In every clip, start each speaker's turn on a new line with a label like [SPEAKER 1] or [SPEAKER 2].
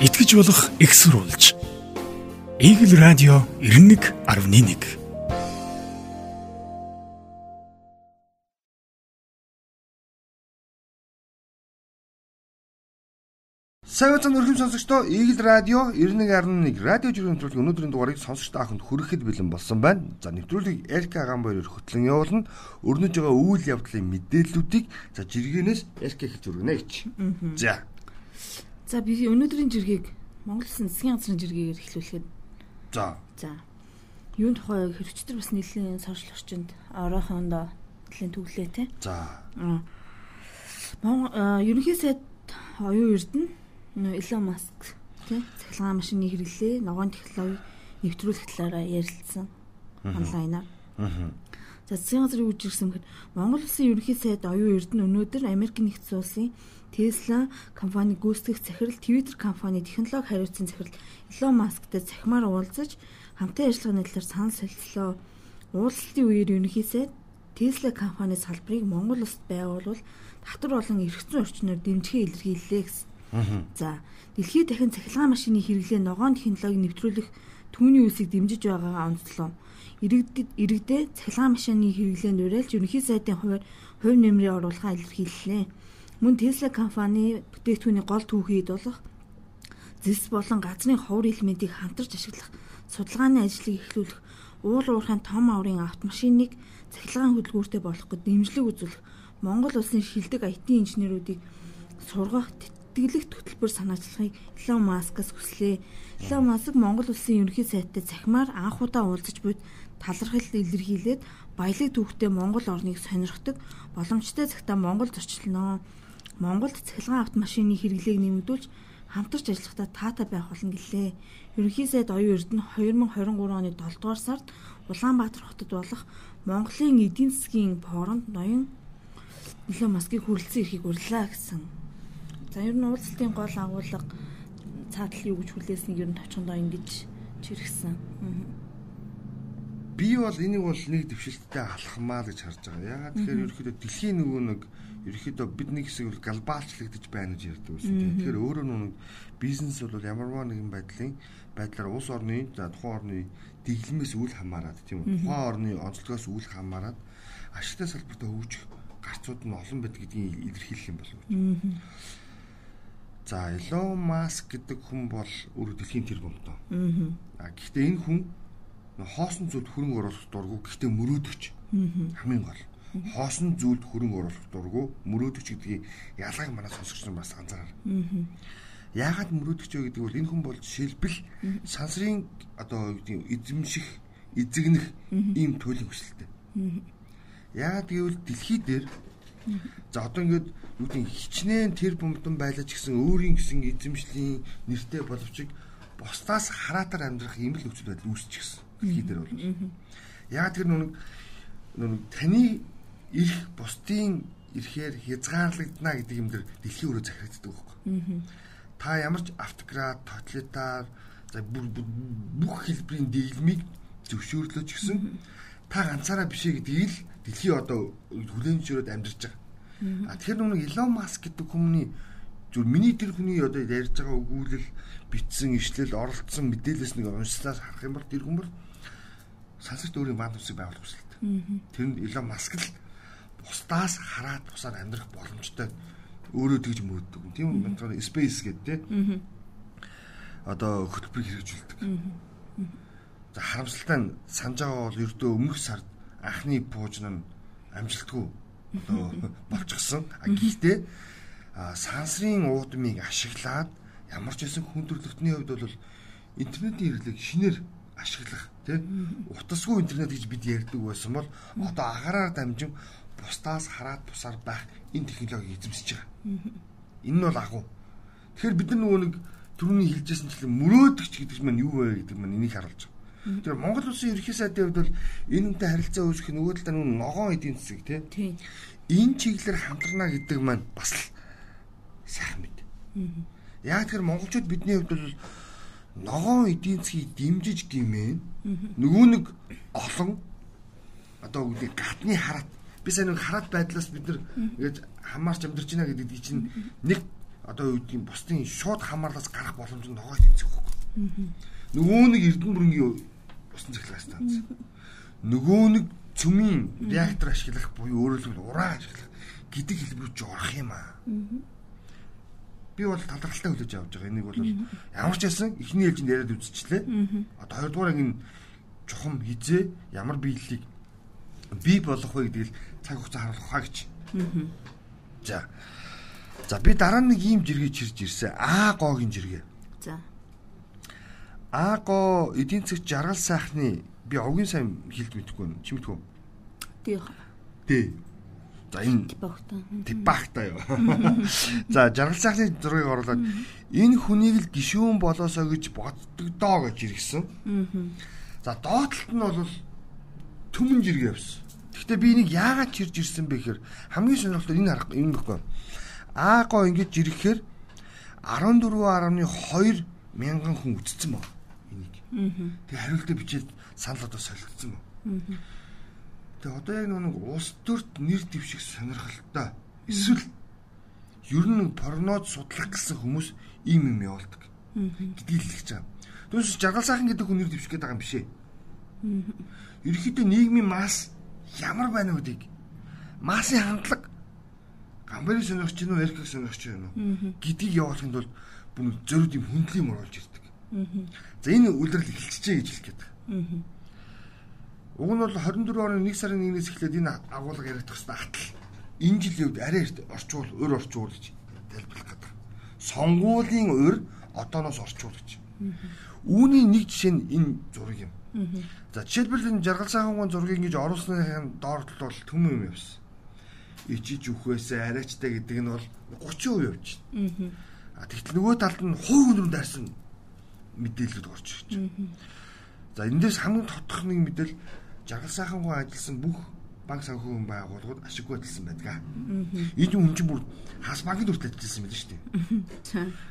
[SPEAKER 1] итгэж болох экссурулж. Игэл радио 91.1
[SPEAKER 2] Савцан өрхөм сонсогчдоо Игэл радио 91.1 радио жирийн нэвтрүүлэг өнөөдрийн дугаарыг сонсогчдоо аханд хүрэхэд бэлэн болсон байна. За нэвтрүүлгийг Эрка Аганбаяр хөтлөн явуулна. Өрнөж байгаа үйл явдлын мэдээллүүдийг за жиргэнээс Эрка хэлж өргөнэ гэж. За.
[SPEAKER 3] За би өнөөдрийн жиргийг Монгол Улсын засгийн газрын жиргээр эхлүүлэхэд.
[SPEAKER 2] За.
[SPEAKER 3] За. Юун тухай хэрэгчдэр бас нэлийн сошиал орчинд оройхондоо нэлийн төглөө те.
[SPEAKER 2] За.
[SPEAKER 3] Ерөнхий сайд оюун эрдэнэ Илон Маск тий цахилгаан машины хэрэглээ ногоон технологи нэвтрүүлэх талаараа ярилцсан онлайнаар. За засгийн газрын үж ирсэн гэхэд Монгол улсын ерөнхий сайд оюун эрдэнэ өнөөдөр Америк нэгдсэн улсын Tesla компани гүйцэтгэх захирал Twitter компани технологи хариуцсан захирал Elon Muskтай цахимаар уулзаж хамтын ажиллагааны талаар санал солилцлоо. Уулзалтын үеэр ерөнхий сайд Tesla компани салбарыг Монгол улсад байгуулвал татвар болон эргэцэн орчноор дэмжихээ илэрхийллээ гэсэн. За, дэлхийд дахин цахилгаан машины хэрэглээ ногоон технологи нэвтрүүлэх түүний үсийг дэмжиж байгаагаа онцлоо. Иргэдэд иргэдээ цахилгаан машины хэрэглээнд уриалж ерөнхий сайдын хувьд хувь нэмрээ оруулахаа илэрхийллээ. Мөн Tesla компани бүтээгдэхүүний гол түүхийд болох зэс болон газрын ховор элементийг хамтарч ашиглах судалгааны ажлыг эхлүүлэх уул уурхайн том аврын автомашиныг цахилгаан хөдөлгөөртэй болгоход дэмжлэг үзүүлэх Монгол улсын шилдэг IT инженеруудыг сургах тэтгэлэг хөтөлбөр санаачлахыг Elon Musk-аас хүслээ. Elon Musk Монгол улсын ерөнхий сайттай цахимаар анх удаа уулзаж буйд талархал илэрхийлээд баялаг түүхтэй Монгол орныг сонирхдаг боломжтой цагтаа Монгол зорчлоноо. Монголд цахилгаан автомашины хэрэглээг нэмэгдүүлж хамтарч ажиллахдаа таатай байх болно гэлээ. Ерөнхий сайд оюун эрдэнэ 2023 оны 7 дугаар сард Улаанбаатар хотод болох Монголын эдийн засгийн форумд ноён Илон Маскыг хүрэлцэн эрхийг урьлаа гэсэн. За ер нь уулзалтын гол агуулга цаатал юу гэж хүлээснийг ер нь товчхондоо ингэж чиргсэн.
[SPEAKER 2] Би бол энийг бол нэг дэвшилттэй алхмаа гэж харж байгаа. Ягаад тэгэхээр ерөөхдөө дэлхийн нөгөө нэг ерөөхдөө бидний хэсэг бол глобалчлагдаж байна гэж ярьдаг байсан. Тэгэхээр өөрөө нэг бизнес бол ямарваа нэгэн байдлын байдлаар улс орны за тухайн орны дэглэмээс үл хамааран тийм үү. Тухайн орны онцлогоос үл хамааран ашигтай салбартаа хөгжих гарцууд нь олон байдаг гэдгийг илэрхийлэх юм болов уу. За Elon Musk гэдэг хүн бол өөрөө дэлхийн тэр бомтоо. Аа. Гэхдээ энэ хүн хоосон зүйлд хөрөнгө оруулах дурггүй гэхдээ мөрөөдөгч. Хамгийн гол хоосон зүйлд хөрөнгө оруулах дурггүй мөрөөдөгч гэдгийг ялгааг манай сонсогч нар бас анзаараа. Яагаад мөрөөдөгч вэ гэдэг бол энэ хүн бол жишээлбэл сансрын одоо эзэмших, эзэгнэх ийм туйлын хүсэлтэй. Яагаад гэвэл дэлхий дээр за одоо ингээд юу гэдэг хичнээн тэр бомтон байлаач гэсэн өөрийн гэсэн эзэмшлийн нэртэй боловч бусдаас хараатаар амьдрах юм л нөхцөл байдал үүсчихсэн. Дэлхий дээр бол. Яагаад тэр нүг нүг таны ирэх бусдын ирэхээр хязгаарлагдана гэдэг юм дэр дэлхийн өрөө захирагддаг байхгүй. Та ямар ч автократ, тоталитар за бүх хэлбэрийн дэглэмийг зөвшөөрлөж гисэн та ганцаараа биш ээ гэдгийг л дэлхий одоо хүлээмжшөрөөд амьдарч байгаа. А тэгэхээр нүг Elon Musk гэдэг хүмүүний зүр миний тэр хүний одоо ярьж байгаа өгүүлэл бичсэн ишлэл оролцсон мэдээлэлс нэг уншсанаас харах юм бол тэр хүн бол сансагт өөрийн банд усыг байгуулах хүсэлтэй. Тэр нь Elon Musk л бусдаас хараад бусаар амьдрах боломжтой өөрөө тэгж мөрөддөг. Тийм үү? Space гэдэг тийм. Одоо хөтөлбөр хэрэгжүүлдэг. За харамсалтай нь санаж байгаа бол ердөө өмнөх сард анхны пуужн нь амжилтгүй одоо болчихсон. А гэхдээ сансрын уудмыг ашиглаад ямар ч байсан хүн төрөлхтний хувьд бол интернетийн хэрэглээг шинээр ашиглах тий утасгүй интернет гэж бид ярьдаг байсан бол одоо агаараар дамжин бусдаас хараад бусаар байх энэ технологиг эзэмсэж байгаа. Энэ нь бол агуу. Тэгэхээр бид нар нөгөө нэг түрүүний хэлжсэн чинь мөрөөдөгч гэдэг маань юу вэ гэдэг маань энийг харуулж байгаа. Тэр Монгол улсын ерхий сайдын хувьд бол энэнтэй харилцаа үүсгэх нөгөө талаа нөгөө ногоон эдийн засаг тий. Энэ чиглэлээр хамтрана гэдэг маань бас л сайхан мэд. Яг тэр монголчууд бидний хувьд бол ногоон эдийн засгийг дэмжиж гимээ нөгөө нэг олон одоо үгүй гатны хараат би сайн нэг хараат байдлаас бид нар ингэж хамаарч амьдарч байна гэдэг чинь нэг одоо юу гэдгийг бусдын шууд хамаарлаас гарах боломж нь ногоой тэнцэх хөхгүй. Нөгөө нэг Эрдэнэ бүрэнгийн усан цахилгаан станц. Нөгөө нэг цөмийн реактор ашиглах буюу өөрөөр хэлбэл уран ашиглах гэдэг хэлбэрүүд орох юм аа. Би бол талархалтай хүлээж авч байгаа. Энийг бол ямар ч байсан эхний ээлжинд яриад үзчихлээ. Одоо хоёрдугаар ангийн чухам хизээ ямар биелэлийг бий болгох вэ гэдгийг цаг хугацаа харуулах хаа гэж. За. За би дараа нэг ийм жиргээ чирж ирсэн. А гогийн жиргээ.
[SPEAKER 3] За.
[SPEAKER 2] А го эдийн засаг жаргал сайхны би овгийн сайн хэлд мэдэхгүй юм. Чи мэдгүй?
[SPEAKER 3] Тий.
[SPEAKER 2] Тий. За энэ
[SPEAKER 3] Багтаа.
[SPEAKER 2] Юу. За жаргал сайхны зургийг оруулаад энэ хүнийг л гişүүн болоосоо гэж боддогдоо гэж иргсэн. За доотлолт нь бол төмөн жиргээ явсан. Гэхдээ би энийг яагаад чирж ирсэн бэ гэхээр хамгийн сонирхолтой энэ харах юм байхгүй. Ааго ингэж ирэхээр 14.2 мянган хүн үтцсэн баг. Тэгээ хариултаа бичээд санал одоо солигдсон. Тэгээ одоо яг нэг улс төрт нэр дэвших сонирхолтой. Эсвэл ер нь порнод судлах гэсэн хүмүүс ийм юм явуулдаг. гэдгийг л хэлж байгаа. Түүнээс жаргал сайхан гэдэг хүн нэр дэвших байгаа юм бишээ. Ерөнхийдөө нийгмийн масс ямар байна вэ гэдгийг массын хандлага гамбарыг сонирхож гинөө эрхийг сонирхож байна уу гэдгийг явуулахын тулд бүн зөрүүд юм хүндлэм оруулж ирдэг. За энэ үлрэл эхэлчихэ гэж хэлэх гээд. Уг нь бол 24 оны 1 сарын 1-ээс эхлээд энэ агуулга яригдах хэвээр атал. Энэ жилийн үед арай орчуул, өр орчуул гэж тайлбарлах гэдэг. Сонгуулийн өр одооноос орчуул гэж. Үүний нэг жишээ нь энэ зураг юм. За жишээлбэл энэ жаргал сайхан зургийг ингэж оруулсны доордол бол төмөн юм явсан. Ичиж үхвэсээ арайчтай гэдэг нь бол 30% явж байна. А тэгтэл нөгөө талд нь хувь өнөр дайсан мэдээлэлүүд орж ирж байна. За эндээс хамгийн тотох нэг мэдээлэл жаргал сайхан гоо ажилласан бүх банк санхүүгийн байгууллагууд ашиггүй ажилласан байдаг. Энэ хүн чинь бүр хас банкнд хүртэл ажилласан байдаг шүү дээ.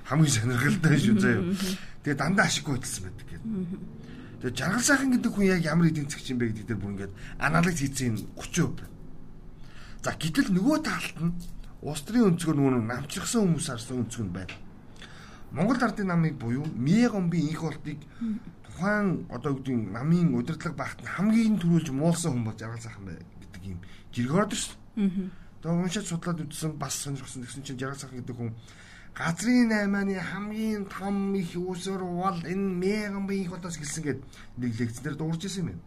[SPEAKER 2] Хамгийн сонирхолтой шүү заяа. Тэгээ дандаа ашиггүй ажилласан байдаг гэдэг. Тэгээ жаргал сайхан гэдэг хүн яг ямар эдийн засгч юм бэ гэдэг дээр бүр ингээд анализ хийсэн 30% байна. За гэтэл нөгөө талд нь улс төрийн өнцгөр нөгөө намчрахсан хүмүүс харсан өнцг нь байна. Монгол ардын намыг буюу Мегомбийн инх болтыг тухайн одоо үгдийн намын удирдлага багт хамгийн түрүүлж муулсан хүн бол жаргал сайхан бай гэдэг юм ордог шүү. Тэгээ уншаад судлаад үзсэн бас сонирхсан гэсэн чинь жаргал сайхан гэдэг хүн газрын 8-ны хамгийн том их усөр бол энэ Мегомбийн инх болоос гэлсэн гээд нэг лекцээр дуурж исэн юм.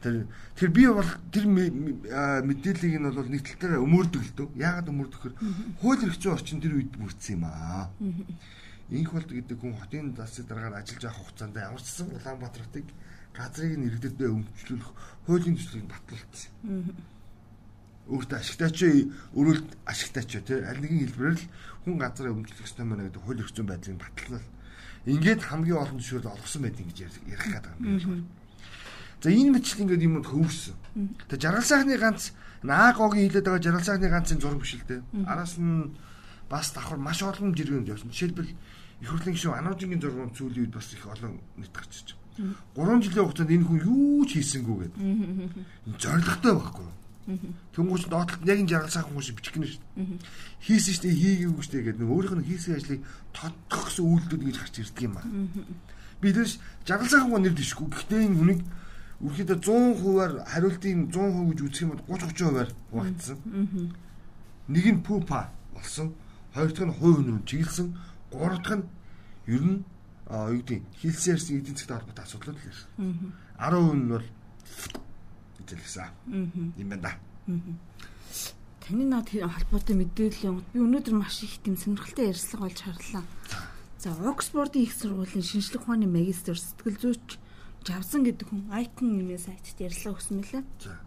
[SPEAKER 2] Тэр тэр би бол тэр мэдээллийг нь бол нэг тал дээр өмөрдөг л дөө. Яагаад өмөрдөг гэхээр хууль эрх зүйн орчин тэр үед бүрдсэн юм аа. Инх болт гэдэг хүн хотын засгийн дараагаар ажиллаж авах хугацаанд ямар ч сан Улаанбаатартыг газрыг нь иргэдэд өмчлүүлэх хуулийн төслийг батлуулсан. Өөртөө ашигтай ч өрөөлт ашигтай ч тий аль нэгэн хэлбэрээр л хүн газраа өмчлөх ёстой мэнэ гэдэг хууль эрх зүйн байдлыг батлал. Ингээд хамгийн олон зөвшөөрөл олгосон байдаг гэж ярих гэдэг юм. За энэ мэтлэг ингээд юмд хөвсөн. Тэгээ жаргал сайхны ганц наагогийн хилээд байгаа жаргал сайхны ганцын зураг биш л дээ. Араас нь бас давхар маш олон жиргэнд явсан. Жишээлбэл их хурлын гишүүн Ануужингийн зургууд сүүлийн үед бас их олон нийт гарч ирж байгаа. 3 жилийн хугацаанд энэ хүн юу ч хийсэнгүү гэдэг. Зоригтой байхгүй юу? Тэнгуүч доотлолт яг энэ жаргал сайхан хүн шиг бичих гэнэ шүү дээ. Хийсэн шүү дээ, хийгээгүй шүү дээ гэдэг өөрийнх нь хийсэн ажлыг тодтох гэсэн үйлдэл гэж гарч ирдэг юм аа. Би тэрш жаргал сайхан хүн нэр дэшгүй. Гэхдээ энэ хүнийг Үргэлжлээ 100%-аар хариултын 100% гэж үзэх юм бол 30-30%-аар хуваагдсан. Нэг нь пупа болсон, хоёр дахь нь хувь өнөр чиглэсэн, гурав дахь нь ер нь юу гэдэг хилсээрс эдийн засгийн холбоотой асуудлууд л ирсэн. 10% нь бол хэлсэн. Юм байна да.
[SPEAKER 3] Таны над холбоотой мэдээлэл юм. Би өнөөдөр маш их тийм сонирхолтой ярилцлага болж харлаа. За, Оксфордын их сургуулийн шинжлэх ухааны магистр сэтгэл зүйч Жавсан гэдэг хүн Icon нэмээ сайтд ярьслаа өгсөн мөлий. За.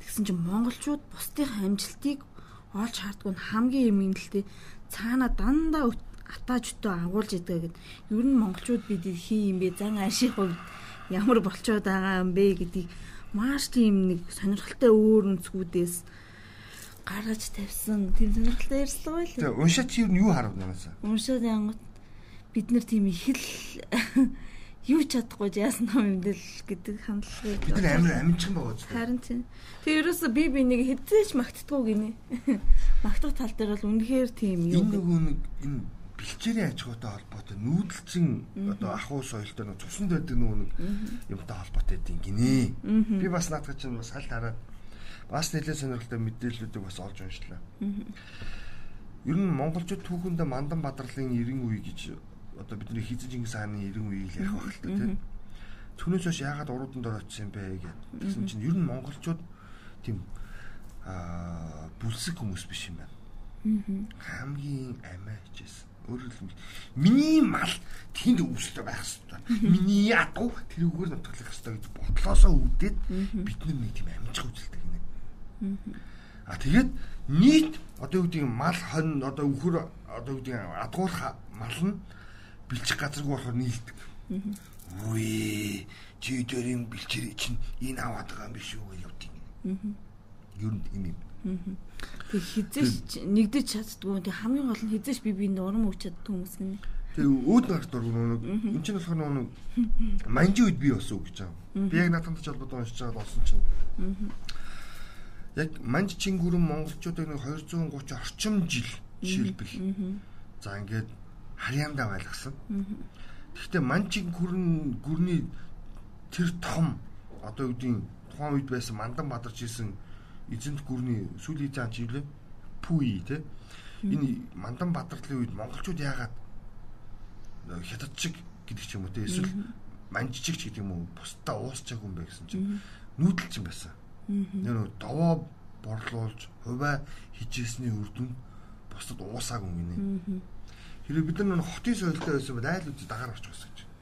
[SPEAKER 3] Тэгсэн чинь монголчууд бусдын амжилтыг олж хардггүй нь хамгийн юм тээ цаана дандаа атаажтай агуулж идэг гэд. Ер нь монголчууд бид хий юм бэ? Зан ашиг хувьд ямар болцоод байгаа юм бэ гэдгийг маш тийм нэг сонирхолтой өөр өнцгүүдээс гаргаж тавьсан. Тийм сонирхолтой ярьслаа байл.
[SPEAKER 2] Тэгээ уншаач юу юу харав наасаа?
[SPEAKER 3] Уншаад янгот бид нар тийм их л юу ч чадахгүй яасан юм дэл гэдэг хандлагыг
[SPEAKER 2] бид нар амар амжигхан байгаа зү.
[SPEAKER 3] Харин тийм. Тэгээ ерөөсө би би нэг хэзээ ч магтдаггүй гинэ. Магтах тал дээр бол үнэхээр тийм.
[SPEAKER 2] Энэ нөгөө нэг энэ бэлчээрийн аж ахуйтай холбоотой нүүдэлчин одоо ахуй соёлтой нэг цусан дайдаг нөгөө нэг юмтай холбоотой гэдэг гинэ. Би бас наадах чинь бас аль хараад бас нэлээд сонирхолтой мэдээллүүдийг бас олж уншлаа. Ер нь монголчууд түүхэндээ Мандан Бадрлын 90 үе гэж одоо бидний Хизэн Чингис хааны 90 үеийг ярих байх л та тийм. Түүнээс хойш яагаад урууданд ороочсон юм бэ гэдэг. Тэгсэн чинь ер нь монголчууд тийм аа бүлсэг хүмүүс биш юм байна. Хамгийн амиа хичээсэн. Өөрөөр хэлбэл миний мал тэнд өвсөлтөй байх хэрэгтэй. Миний ядуу тэрүүгээр нутглах хэрэгтэй гэж бодлоосоо үүдээд бид нэг тийм амжих үзэлтэй гинэ. А тэгээд нийт одоо юу гэдэг мал хонь одоо өхөр одоо юу гэдэг адгуулах мал нь бэлчих газаргүй болохоор нийлдэг. Үе чи дөрийн бэлчээр чинь энэ аваад байгаа юм биш үү гэж юм. Юу юм юм.
[SPEAKER 3] Тэг хизээш нэгдэж чаддгүй. Тэг хамгийн гол нь хизээш би биэнд урам өгч чаддаг хүмүүс гэнэ.
[SPEAKER 2] Тэг өөд нарт дургу нэг энэ чинь болохоор нэг манжи үед би болсон гэж байгаа. Би яг надад ч холбоотой уншиж байгаа болсон чинь. Яг манж чингүрэн монголчуудыг нэг 230 орчим жил жишээлбэл. За ингээд харьяандаа байлгасан. Гэхдээ манчин гүрэн гүрний тэр том одоо гэдгийг тухайн үед байсан мандан бадарч исэн эзэнт гүрний сүлийн цаан чиглээ пүи те энэ мандан бадарлын үед монголчууд яагаад хятад шиг гэдэг ч юм уу те эсвэл манжчиг ч гэдэг юм уу бусдаа уусчааг юм бэ гэсэн чинь нүүдэлчин байсан. Нэр довоо борлуулж хуваа хижээсний үр дүн бусдад уусааг юм гинэ. Хэрэв бид нар хотын соёлтой байсан бол айл үзий дагаар авчих гэсэн чинь.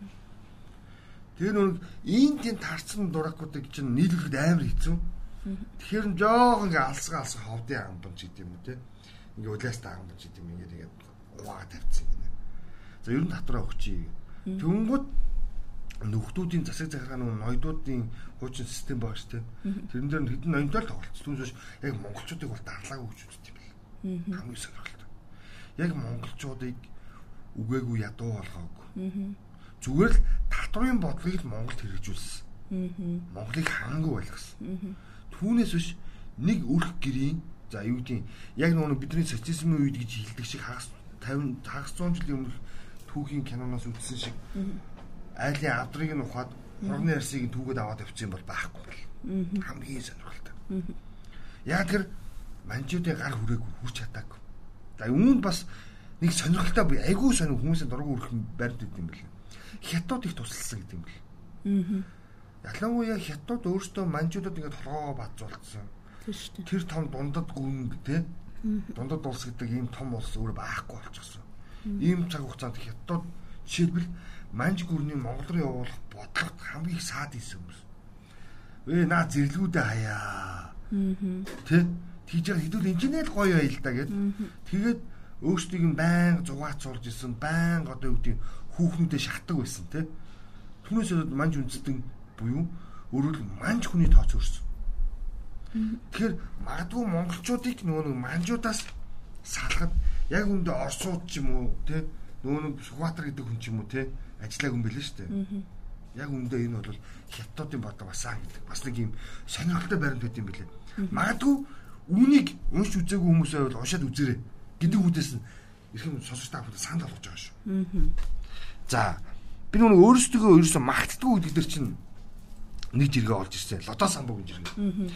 [SPEAKER 2] Тэгээ нүг ийм тийм тарцсан дуракуудыг чинь нийлүүлэхэд амар хэцүү. Тэгэхээр нь жоох ингээ алсгаа алсгаа ховдын амбан ч гэдэм үү те. Ингээ улаас та амбан ч гэдэм ингээ тэгээд уваа тавьчихсан гинэ. За ер нь татраа өгчий. Тэнгүүд нөхдүүдийн засаг захиргааны ноёдуудын хуучин систем байгаа шүү дээ. Тэрэн дээр хэдэн ноёдтой л тоглолцсон. Түүнээс яг монголчуудыг бол дарлаагүй гэж үздэг юм байна. Хамгийн сонирхолтой. Яг монголчуудыг үгээгүй ядуу болгоогүй. Зүгээр л татврын бодлогыг Монголд хэрэгжүүлсэн. Монголыг хангу байлгасан. Түүнээс биш нэг өрх гэрийн за юу гэдэг яг нөгөө бидний социализмын үед гэж хэлдэг шиг хагас 50 хагас 100 жилийн өмнөх түүхийн киноноос үзсэн шиг айлын авдрыг нь ухаад хурганы арсыг түүгээд аваад явчихсан бол байхгүй бэл. Хамгийн сонирхолтой. Яг тэр манжуудын гар хүрээгүй хүрч чадаагүй. За өмнө бас нэг сонирхолтой буй айгүй сонир хүмүүсийн дургу өрөх барьд байт юм бэл. Хятад их тусалсан гэдэг юм бэл. Аа. Ялангуяа хятад өөртөө манжуудад ингээд толгоогоо бадзуулсан. Тэр том дундад гүрэн те. Дундад улс гэдэг ийм том улс өөр байхгүй болчихсон. Ийм цаг хугацаанд хятад жишээлбэл манж гүрний Монгол руу явуулах бодлогот хамгийн их саад исэн хүмүүс. Ээ наа зэрлгүүдээ хаяа. Аа. Тэ? Тийж байгаа хэдүүл инженеэр гоё байл та гэд. Тэгээд өөрсдийг нь байн зугаацуулж исэн байн одоо юу гэдэг хүүхнүүдэд шахдаг байсан те. Түүнээс манж үндэстэн буюу өөрөөр манж хүний тооц өрсөн. Тэгэхээр магадгүй монголчуудыг нөгөө нэг манжуудаас салахад яг үндэ орсууд ч юм уу те нөгөө нэг Сүхбаатар гэдэг хүн ч юм уу те ажиллааг юм бэлээ шүү дээ яг үндэ энэ бол хятадын бодлого басаа гэдэг. Бас нэг юм сонирхолтой баримт байт юм бэлээ магадгүй үнийг унш үзээгүй хүмүүс байвал уншаад үзээрэй гэдэг үдээс нь эрхэм сонсогч та бүхэн санал болгож байгаа шүү. За би нүг өөрсдөө ерөөсөө магтдаггүй гэдэг дэр чинь нэг жиргээ олж ирсэн. Лото самбуу гэж жиргээ.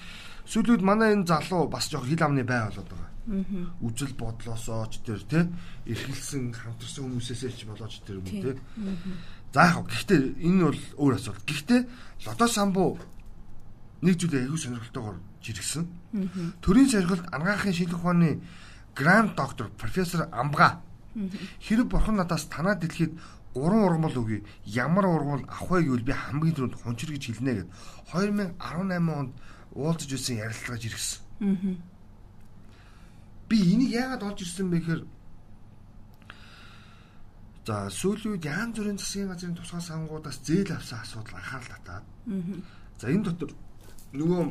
[SPEAKER 2] Сүүлүүд манай энэ залуу бас жоох хил амны бай болоод байгаа. Үжил бодлосоо ч тэр тий эрхэлсэн хамтарсан хүмүүсээсээ ч болооч тэр юм тий. За яг гэхдээ энэ бол өөр асуудал. Гэхдээ лото самбуу нэг зүйл аягүй сонирхолтойгоор жиргсэн. Төрийн сархилд ангаахын шинжлэх ухааны гранд доктор профессор Амга хэрэг бурхан надаас танаа дэлхийд уран ургамал өгье. Ямар ургамал авах вэ гэвэл би хамгийн түрүүнд хунчир гэж хэлнэ гэд 2018 онд уулзаж ирсэн ярилцлагаж ирсэн. Би энийг яагаад олж ирсэн бэ гэхээр За сүүлийн үед янз бүрийн засгийн газрын тусгай сангуудаас зээл авсан асуудал анхаарал татаад. За энэ дотор нөгөө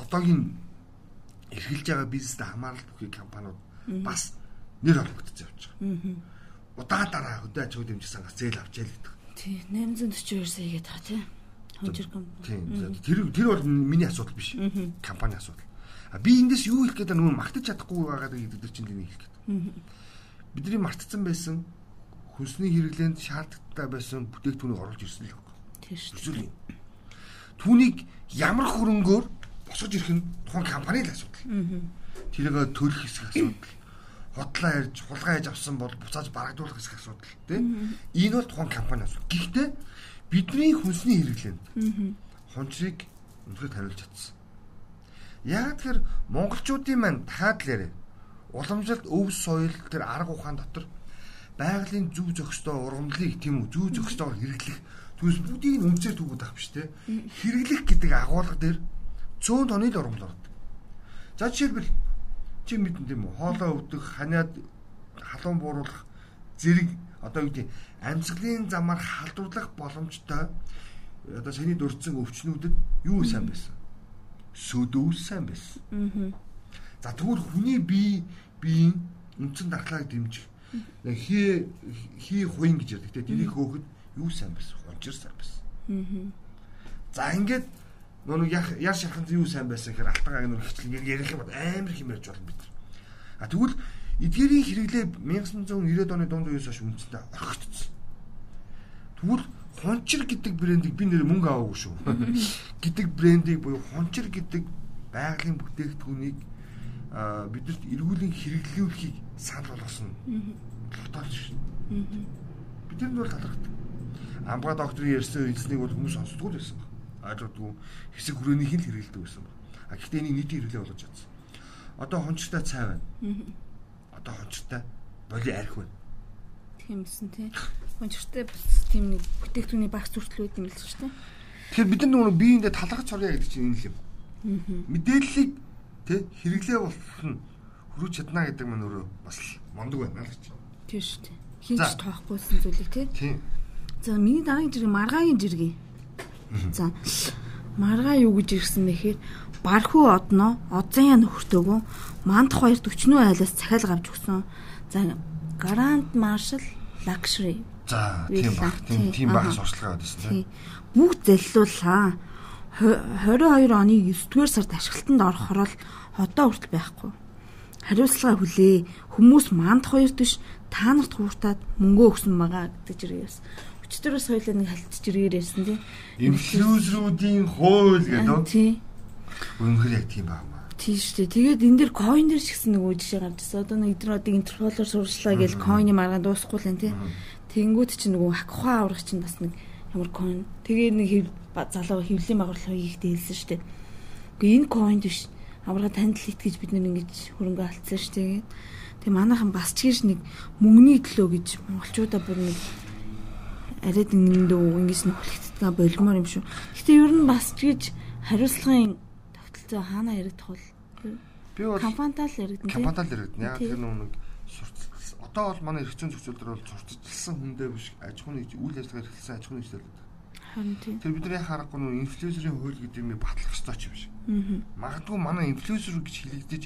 [SPEAKER 2] лотогийн эргэлж байгаа бизнестэй хамаарал бүхий компаниуд бас нэр холбогдож явж байгаа. Удаа дараа хөдөө аж ахуй дэмжих сангаас зээл авч ял гэдэг.
[SPEAKER 3] Тий 842 сая гэдэг та тий. Хонжир компани.
[SPEAKER 2] Тийм. Тэр тэр бол миний асуудал биш. Компани асуудал. А би эндээс юу хэлэх гээд нөгөө магтаж чадахгүй байгаа гэдэг чинь тэнийг хэлэх гээд. Бидний мартцсан байсан хүнсний хэрэглээнд шаардлагатай байсан бүтээгдэхүүнийг оруулж ирсэн л байхгүй.
[SPEAKER 3] Тийм шүү.
[SPEAKER 2] Түүнийг ямар хөрөнгөөр босгож ирэх нь тухайн компани л асуудал. Тэрийг төлөх хэсэг асуудал. Хотлоо ярьж, хулгай яаж авсан бол буцааж барагдуулах хэсэг асуудал тийм. Энэ бол тухайн компани асуудал. Гэхдээ бидний хүнсний хэрэглээнд хончрыг өнөхөд хариулж чадсан. Яг тэр монголчуудын маань таадлаарэ уламжлалт өв соёл тэр арга ухаан дотор байгалийн зүв зохистой ургамлыг тийм үү зүв зохистойгоор хэрэглэх түүс бүгдийг үнцээр түгүүд авах биш те хэрэглэх гэдэг агуулга дээр 100 тонны л ургамал ордог. За жишээлбэл чи мэдэн тийм үү хоолоо өвдөх ханиад халуун бууруулах зэрэг одоо юу гэдэг амьсгалын замаар халдварлах боломжтой одоо саний дурдсан өвчнүүдэд юу сайн байсан? Сөдөө сайн байсан. Аа. За тэгвэл хүний бие биеийн үндсэн дархлааг дэмжих хий хий хуин гэж ярьдаг тэрийг хөөхөд юу сайн байсан хончир сайн байсан. За ингээд нөгөө яар шарханд юу сайн байсан гэхээр алтан агийн хчлэг ярих юм бол амар хэм ярьж болно бид. А тэгвэл эдгээрийн хэрэглээ 1990-ад оны дунд үеэс хойш үндсэндээ орхигдсон. Тэгвэл хончир гэдэг брендийг би нэр мөнгө аваагүй шүү. гэдэг брендийг буюу хончир гэдэг байгалийн бүтээгдэхүүнийг бидэрт эргүүлэн хэрэглүүлэхийг санал болгосон. Тогтоолж шин. Бид нар бол талархдаг. Амгаа докторын ярьсан эзнийг бол хүмүүс сонсдгүй байсан баг. Ааждгүй хэсэг хүрээнийх нь хэрэгэлдэг байсан баг. А гэхдээ энийг нийтийн хэрэглээ болгож чадсан. Одоо хончтой цай байна. Одоо хончтой боли арх байна.
[SPEAKER 3] Тимсэн тий. Хончтой бас тийм нэг бүтээгдэхүүний багц хүртэл үүд юм л шүү дээ.
[SPEAKER 2] Тэгэхээр бид нар нөгөө биеиндээ талархаж сурья гэдэг чинь энэ л юм. Мэдээллийг Тэ хэрэглээ болох нь хөрөж чадна гэдэг маань өөрөө бас мондөг байна л гэж.
[SPEAKER 3] Тийм шүү дээ. Хинч тоохгүй зүйлийг тий.
[SPEAKER 2] Тийм.
[SPEAKER 3] За миний дараагийн жиргээ маргагийн жиргээ. За маргаа юу гэж ирсэн нэхээр бархуу одноо одзын нөхөртөөгөө манд хоёрт өчнөө айлаас цахиал гавж өгсөн. За Grand Marshal Luxury.
[SPEAKER 2] За тийм баг тийм тийм баг сурчлагаа байсан тийм.
[SPEAKER 3] Бүгд заллууллаа. 22 оны 9-р сард ашиглалтанд орох хорол одоо хүртэл байхгүй. Хариуцлага хүлээ. Хүмүүс манд хоёрт биш та нарт хууртаад мөнгө өгсөн байгаа гэдэг зэрэг яасан. 44 соёлыг нэг халтж иргээр ярьсан тийм.
[SPEAKER 2] Инфлюенсеруудын хууль гэдэг.
[SPEAKER 3] Тийм.
[SPEAKER 2] Үнэхээр яг тийм байна
[SPEAKER 3] тийм шүү дээ. Тэгээд энэ дэр coin дэр шигсэн нөгөө жишээ гарчсан. Одоо нэг дэр одоо интерполоор сурчлаа гэж coin-ы маргаа дуусахгүй л энэ тий. Тэнгүүд чинь нөгөө хакхаа аврах чинь бас нэг ямар coin. Тэгээд нэг залуу хөвлийн маграл хоёрыг дээлсэн шүү дээ. Үгүй энэ coin биш. Аврага танил итгэж бид нэг ингэж хөрөнгө алдсан шүү дээ. Тэгээд манайхан бас ч гэж нэг мөнгөний төлөө гэж монголчуудаа бүр нэг арайд ингэндөө ингэж нөхлөгддөг болмоор юм шүү. Гэтэ ер нь бас ч гэж хариуцлагын тогтолцоо хаана яригдах бол
[SPEAKER 2] би бол
[SPEAKER 3] компанитал яригдана тийм.
[SPEAKER 2] Компанитал яригдана. Яг тэр нэг одоо бол манай эрх зүйн зөвшөөрлөөр бол сурталчилсан хүндээ биш аж ахуйн үйл ажиллагаа эрхэлсэн аж ахуйн нэгжлэлүүд
[SPEAKER 3] Харин тийм.
[SPEAKER 2] Тэр бидний харахгүй нөө инфлюенсерийн хууль гэдэг юм батлах ёстой ч юм шиг. Магадгүй манай инфлюенсер гэж хэлэгдэж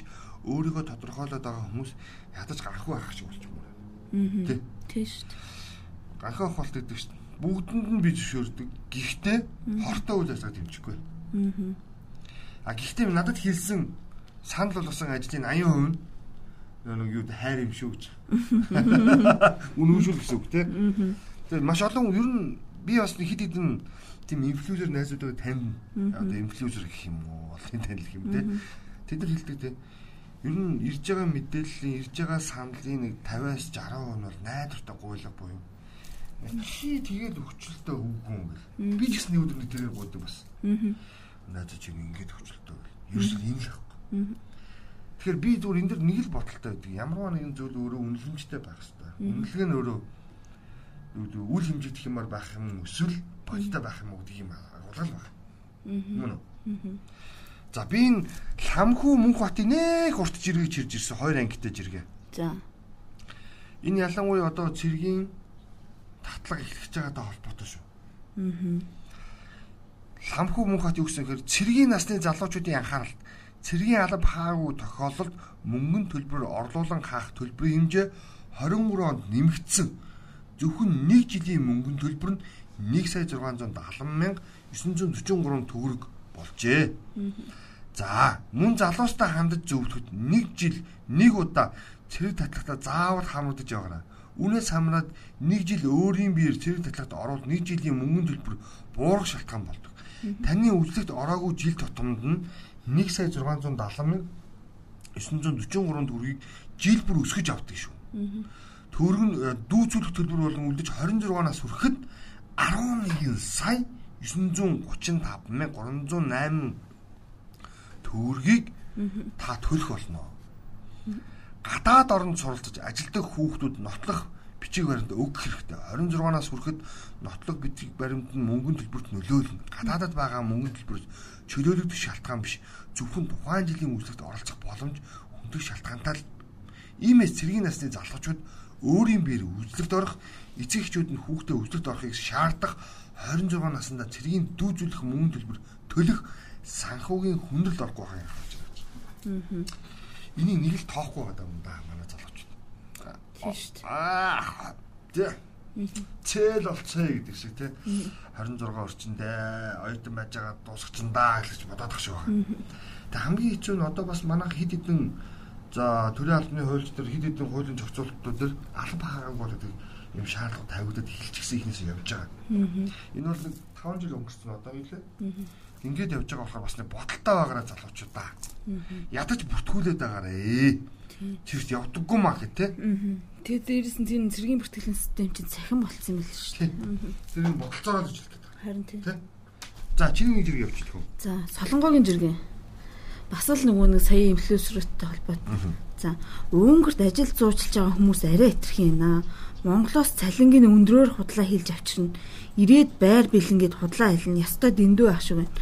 [SPEAKER 2] өөрийгөө тодорхойлоод байгаа хүмүүс ядаж гарахгүй байх шиг болж байна.
[SPEAKER 3] Тий. Тийм шүү дээ.
[SPEAKER 2] Ганхаа холт гэдэг дээ. Бүгдэнд нь би зөвшөөрдөг. Гэхдээ хортой үйл ажиллагаа дэмжихгүй. А гэхдээ надад хэлсэн санал болгосон ажлын 80% нь нэг юу хайр юм шүү гэж. Үнэмшүүл гэсэн үг тийм. Тэгэхээр маш олон ер нь би бас хэд хэдэн тийм инфлюенсер найзуудаа тань одоо инфлюенсер гэх юм уу олонний танил юм те тэд нар хэлдэг те ер нь ирж байгаа мэдээллийн ирж байгаа саналын нэг 50-аас 60% нь бол найдвартай гуйлга буюу чи тэгээд өвчлөлтөө өггүй гэл би ч гэсэн өдөр нэг тэрээр гуйдаг бас. Найзаа чи ингэж өвчлөлтөө гэл ерөөсөө энэ л ахгүй. Тэгэхээр би зүгээр энэ дэр нэг л бодолтой байдаг. Ямар нэгэн зүйл өөрөө үнэлэмжтэй байх хэрэгтэй үнэлгээ нь өөрөө үл хэмжигдэх юмар байх юм эсвэл бодтой байх юм уу гэдэг юм агуулгал байна. Мөн үү? За би энэ ламхүү мөнх батын нэх урт жиргэж ирж ирсэн хоёр ангитай жиргээ.
[SPEAKER 3] За.
[SPEAKER 2] Энэ ялангуяа одоо цэргийн татлага эхлэж байгаатай холбоотой шүү. Аа. Ламхүү мөнх бат юу гэсэн хэрэг цэргийн насны залуучуудын анхааралд цэргийн алба хаагүй тохиолдолд мөнгөн төлбөр орлуулан хаах төлбөрийн хэмжээ 23 онд нэмэгдсэн зөвхөн 1 жилийн мөнгөний төлбөр нь 1 сая 670 мянга 943 төгрөг болжээ. За мөн залуустай хандаж зөвлөхөд 1 жил 1 удаа цэрэг татлагтаа заавал хамрагдаж яваарай. Үнээс хамраад 1 жил өөрийн биеэр цэрэг татлагт оруулах 1 жилийн мөнгөний төлбөр буурах шалтгаан болдог. Таны үзлэгт ороогүй жил тутамд нь 1 сая 670 мянга 943 төгрөгийг жил бүр өсгөж авдаг шүү. Төгрөг нь дүүцүүлэх төлбөр болон үлдэж 26-наас хүрэхэд 11 сая 935 мянга 308 төгрөгийг та төлөх болно. Гадаад оронд суралцж ажилдах хүүхдүүд нотлох бичиг баримт өгөх хэрэгтэй. 26-наас хүрэхэд нотлох бичиг баримт нь мөнгөний төлбөрт нөлөөлнө. Гадаадад байгаа мөнгөний төлбөрөөр чөлөөлөгдөх шалтгаан биш. Зөвхөн тухайн жилийн үйлчлэгт оролцох боломж хөндлөх шалтгаантай л иймээс цэргийн насны залуучууд өөрийн биеэр үйлчлэгт орох, эцэг эхчүүд нь хүүхдээ үйлчлэгт орохыг шаардах 26 наснда цэргийн дүүжүүлэх мөнгөний төлбөр төлөх санхүүгийн хүндрэл орохгүй байгаа юм гэж байна. Энийг нэг л тоохгүй байгаа юм да манай залуучууд.
[SPEAKER 3] Тийм шүү дээ.
[SPEAKER 2] Аа. Цэл болцоо гэдэг шиг тий 26 орчиндээ оюутан байж байгаа дуусчихандаа гэж бодоод тах шиг байна. Тэг хамгийн хэцүү нь одоо бас манайх хид хідэн за төрийн албаны хуульч төр хид хідэн хуулийн зохицуулалтууд төр алба хаагааг болоод юм шаардлага тавигдаад эхэлчихсэн ихнээс явж байгаа. Энэ бол нэг 5 жил өнгөрсөн одоо юу лээ? Ингээд явж байгаа болохоор бас нэг боталтай байгаараа залуучуудаа. Ядаж бүртгүүлээд байгаарэ. Тэрт явдаггүй маа гэх тээ.
[SPEAKER 3] Тэгээд дээрээс нь тийм цэргийн бүртгэлийн систем чинь цахим болцсон юм л шүү дээ.
[SPEAKER 2] Тэр нь бодолцоороо л ижил гэдэг.
[SPEAKER 3] Харин тийм.
[SPEAKER 2] За чиний зэрэг юм.
[SPEAKER 3] За солонгогийн жиргэн. Бас л нөгөө нэг сая инфлюенсертэй холбоотой. За өнгөрт ажил зуучилж байгаа хүмүүс арай хэтэрхий наа. Монголоос цалингийн өндрөөр худлаа хийлж авчирна. Ирээд байр бэлэнгээд худлаа хэлнэ. Ястай дэндүү ах шиг байна.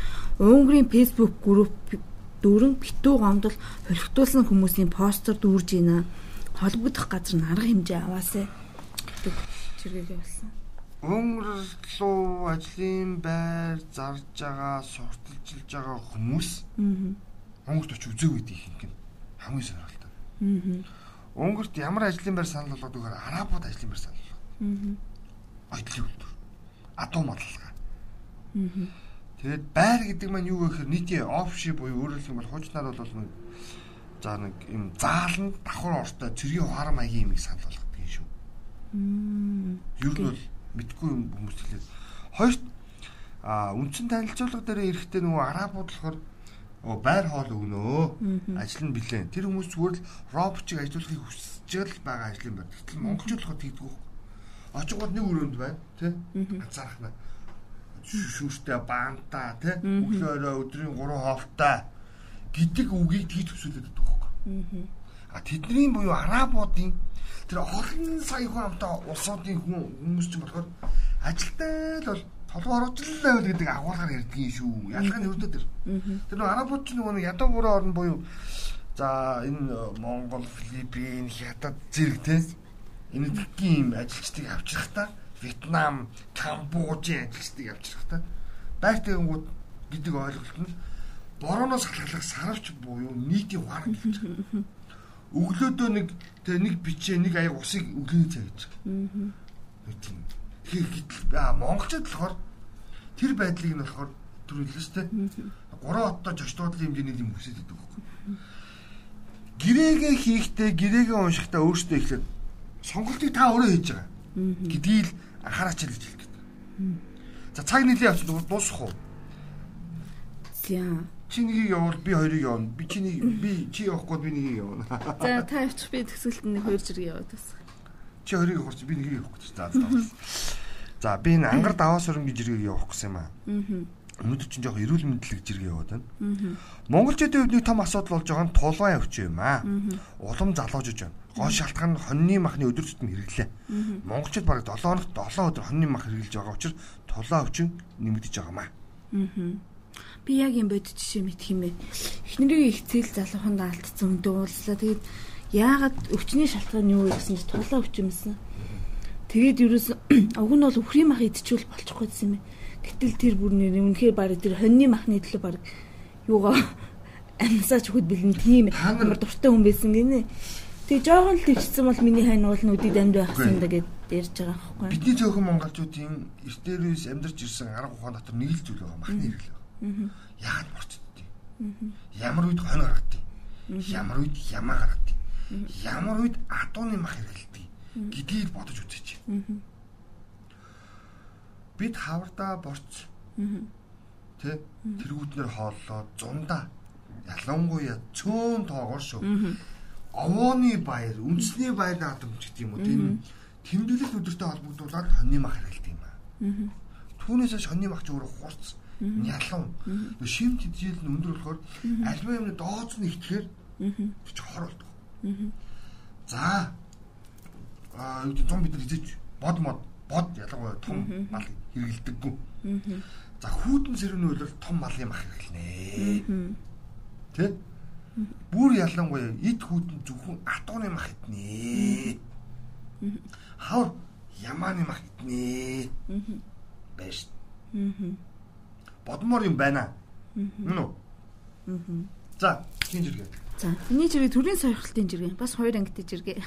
[SPEAKER 3] Өнгөрийн Facebook групп дөрөн битүү гомдол холигтуулсан хүмүүсийн постэр дүүрж байна. Холбогдох газар нь арга хэмжээ аваасай. гэдэг чиргээ болсон.
[SPEAKER 2] Өнгөрлөө ажлын байр зарж байгаа, сурталчилж байгаа хүмүүс Өнгөрт очиж үзээгүй их юм хамгийн сонирхолтой. Өнгөрт ямар ажлын байр санал болгоод өгөөр арабууд ажлын байр санал болгоо. Ойдлын үйлдвэр. Адуу модлолгаа. Тэгээд байр гэдэг маань юу гэхээр нийтийн офши буюу өөрөөр хэлбэл хуучнаар бол за нэг юм заалан давхар ортой цэргийн ухаан маягийн юмыг санал болгодог юм шүү. Ер нь бол мэдгүй юм хүмүүс хэлээд хоёрт а үндсэн танилцуулга дээр эрэхтэй нөгөө арабууд болохоор оо байр хоол өгнөө. Ажил нь билээ. Тэр хүмүүс зүгээр л роботчиг ажиллахыг хүсэж л байгаа ажлын байр. Гэтэл монголчууд болохоор тэгдэг. Очгоод нэг өрөөнд байна, тий? Анзаарахна. Шүүштэй баанта, тий? Өглөөрөө өдрийн 3 хоолтой гэдэг үгийг тэгж төсөөлөд байдаг байхгүй. А тэдний буюу арабуудын тэр олон сая хүн амтаа улсуудын хүмүүс ч болохоор ажилтай л бол толгой оруулж байвал гэдэг агуулгаар ярьдгийн шүү. Ялгаа нь өрдөө тэр. Тэр нэг арабууд ч нөгөө ядуу бүрээ орн буюу за энэ Монгол, Филиппин, Хятад зэрэг те энэ дэлхийн юм ажилчдыг авчрахтаа Вьетнам, Камбожийн ажилчдыг авчрахтаа байртайгууд гэдэг ойлголт нь борооноос халахлах сарвч буюу нийтийн ухаан гэж байна. Өглөөдөө нэг тэг нэг бичээ нэг аяг усыг өглөөний цай гэж. Аа. Тийм Тэгэхээр аа монголчууд болохоор тэр байдлыг нь болохоор төрүүлсэн шүү дээ. Гурван оттой жочдуудлын хэмжээний юм хүсэж идэг байхгүй. Гэрээгээ хийхдээ гэрээгээ уншихтаа өөртөө ихлээр сонголтыг та өөрөө хийж байгаа гэдгийг л анхаараач л гэж хэлдэг. За цаг нийлээ явчих дуусах уу?
[SPEAKER 3] За.
[SPEAKER 2] Чи нэгийг явуул би хоёрыг явна. Би чиний би чи явахгүй би нэгийг явна.
[SPEAKER 3] За та явчих би төгсгөлт нэг хоёр зэрэг яваад бас.
[SPEAKER 2] Чи хоёрыг хурц би нэгийг явахгүй. За за. За би энэ ангар даваа сурангийн жиргэг явах гэсэн юм аа. Өнөөдөр чинь жоох эрүүл мэндэлэг жиргээ яваад байна. Монголчуудын хувьд нэг том асуудал болж байгаа нь тулгаан явч юм аа. Улам залуужж байна. Гол шалтгаан нь хоньны махны өдөр тутам хэрэглээ. Монголчууд бараг 7 хоногт 7 өдөр хоньны мах хэрэглэж байгаа учраас тулаан өвчин нэмэгдэж байгаа маа. Аа.
[SPEAKER 3] Би яг юм бодит жишээ мэдх юм бэ. Эхнэрийн их зээл залууханд алдсан өндөө уулзлаа. Тэгээд яагаад өвчний шалтгаан юу гэсэн чинь тулаан өвчмөсөн. Тэгээд ерөөс уг нь бол өхрийн мах идчихвэл болчихгүй гэсэн юм. Гэтэл тэр бүр нэр үнэхээр баг тэр хоньны махны төлөө баг юугаа амьсаач хөхд бэлэн тийм амар дуртай хүн байсан гинэ. Тэгээ жоохон л төвчсөн бол миний хань уул нүдэд амьд байх юм да гэд ярьж байгаа байхгүй.
[SPEAKER 2] Бидний цөөхөн монголчуудын эртнэрээс амьдарч ирсэн арга ухаан дотор нэг л зүйл байгаа махны байгаа. Яагаад морчдгийг? Ямар үед хонь гаргадгийг? Ямар үед ямаа гаргадгийг? Ямар үед адууны мах хэрэгэлдэг гэдгийг бодож үзээч. Бид хавардаа борц. Тэ тэргүүднэр хооллоо зундаа ялангуяа цөөн тоогоор шүү. Овооны баяр, үндэсний баяр наадамч гэдэг юм уу тийм тэмдэглэл өдөртөө холбогдуулаад хоньны мах хэрэгэлдэг юм аа. Түүнээс шоньны мах ч өөрөө хурц, нялан. Шим тэжээл нь өндөр болохоор альва юмны дооц нь ихтгэхээр ч хор болдог. За аа юу том бид нар хизээч бод мод бод ялангуяа том мал хэрэгэлдэггүй. За хүүтэн сэрүүний үйлрэл том малын мах хэрэглэнэ. Тэ? Бүр ялангуяа эд хүүтэн зөвхөн атууны мах иднэ. Хавар ямааны мах иднэ. Бэж. Бодмоор юм байна. Нү. За, хин жиргээ.
[SPEAKER 3] За, миний жиргээ төрийн сойрхолтын жиргээ. Бас хоёр ангитай жиргээ.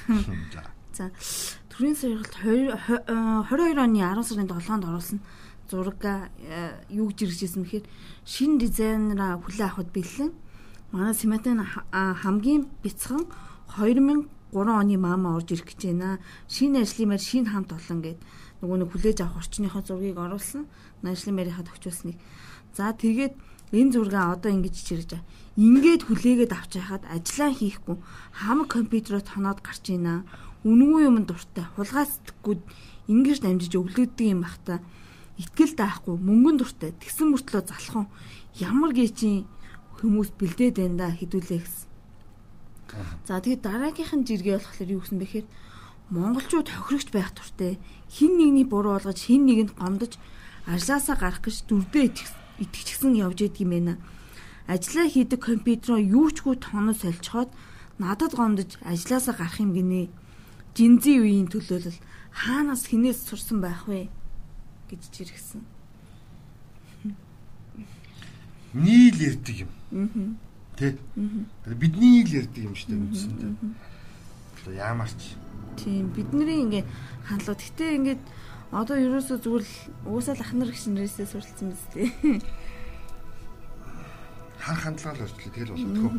[SPEAKER 2] За.
[SPEAKER 3] За, төрийн сойрхолт 22 оны 10 сарын 7-нд оруулсан зураг юу гэж иржсэн бэхээр шин дизайнера хүлээ авахд бэлэн манай Симатын хамгийн бяцхан 2003 оны мама орж ирэх гэж байна. Шинэ ажлын мэр шинэ хамт олон гэд нөгөө нэг хүлээж авах орчныхоо зургийг оруулсан. Ажлын мэрийнхаа төвчүүлснийг. За тэгээд энэ зургаа одоо ингэж чирж байгаа. Ингээд хүлээгээд авч яхад ажиллаа хийхгүй хамаг компьютероо тоноод гарч ийна. Үнгүй юм дуртай хулгайцдаггүй ингэж дамжиж өглөгдөг юм бахта итгэл даахгүй мөнгөн дуртай тэгсэн мөртлөө залхан ямар гээчийн хүмүүс бэлдээд байна да хэдүүлээ гэсэн. За тэгээд дараагийнх нь жиргээ болохоор юу гэсэн бэхээр монголчууд хохирогч байх туртай хин нэгний буруу болгож хин нэгэнд гомдож ажлаасаа гарах гэж дүрдээ итгэчихсэн явж идэг юм байна. Ажлаа хийдэг компьютероо юучгүй тонос солилцоход надад гомдож ажлаасаа гарах юм гинэ. Жинзийн үеийн төлөөлөл хаанаас хинээс сурсан байх вэ гэж жиргсэн.
[SPEAKER 2] Нийл ярддаг юм. Тэ. Бидний ил ярддаг юм шүү дээ үндсэндээ. Одоо яамарч.
[SPEAKER 3] Тийм бидний ингээ хандлага. Гэтэ ингээд одоо ерөөсөө зүгээр л уусаал ах нар гэх нэрээсээ суралцсан биз дээ.
[SPEAKER 2] Хар хандлага л өөрчлөлт тэгэл болоодгоо.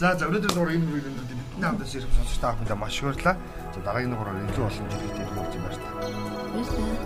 [SPEAKER 2] За за өнөөдөр дугаар энэ үргэлжлэн бидний хамтаас ирэх сонсогч та бүхэндээ маш их баярлалаа. За дараагийн дугаараар илүү олон зүйлүүд ярих гэж байна.
[SPEAKER 3] Баярлалаа.